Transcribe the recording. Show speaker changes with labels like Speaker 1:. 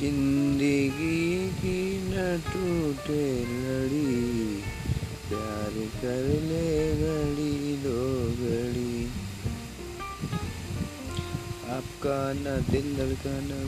Speaker 1: ज़िंदगी की न टूटे लड़ी, प्यार कर ले घड़ी दो घड़ी आपका न दिल धड़काना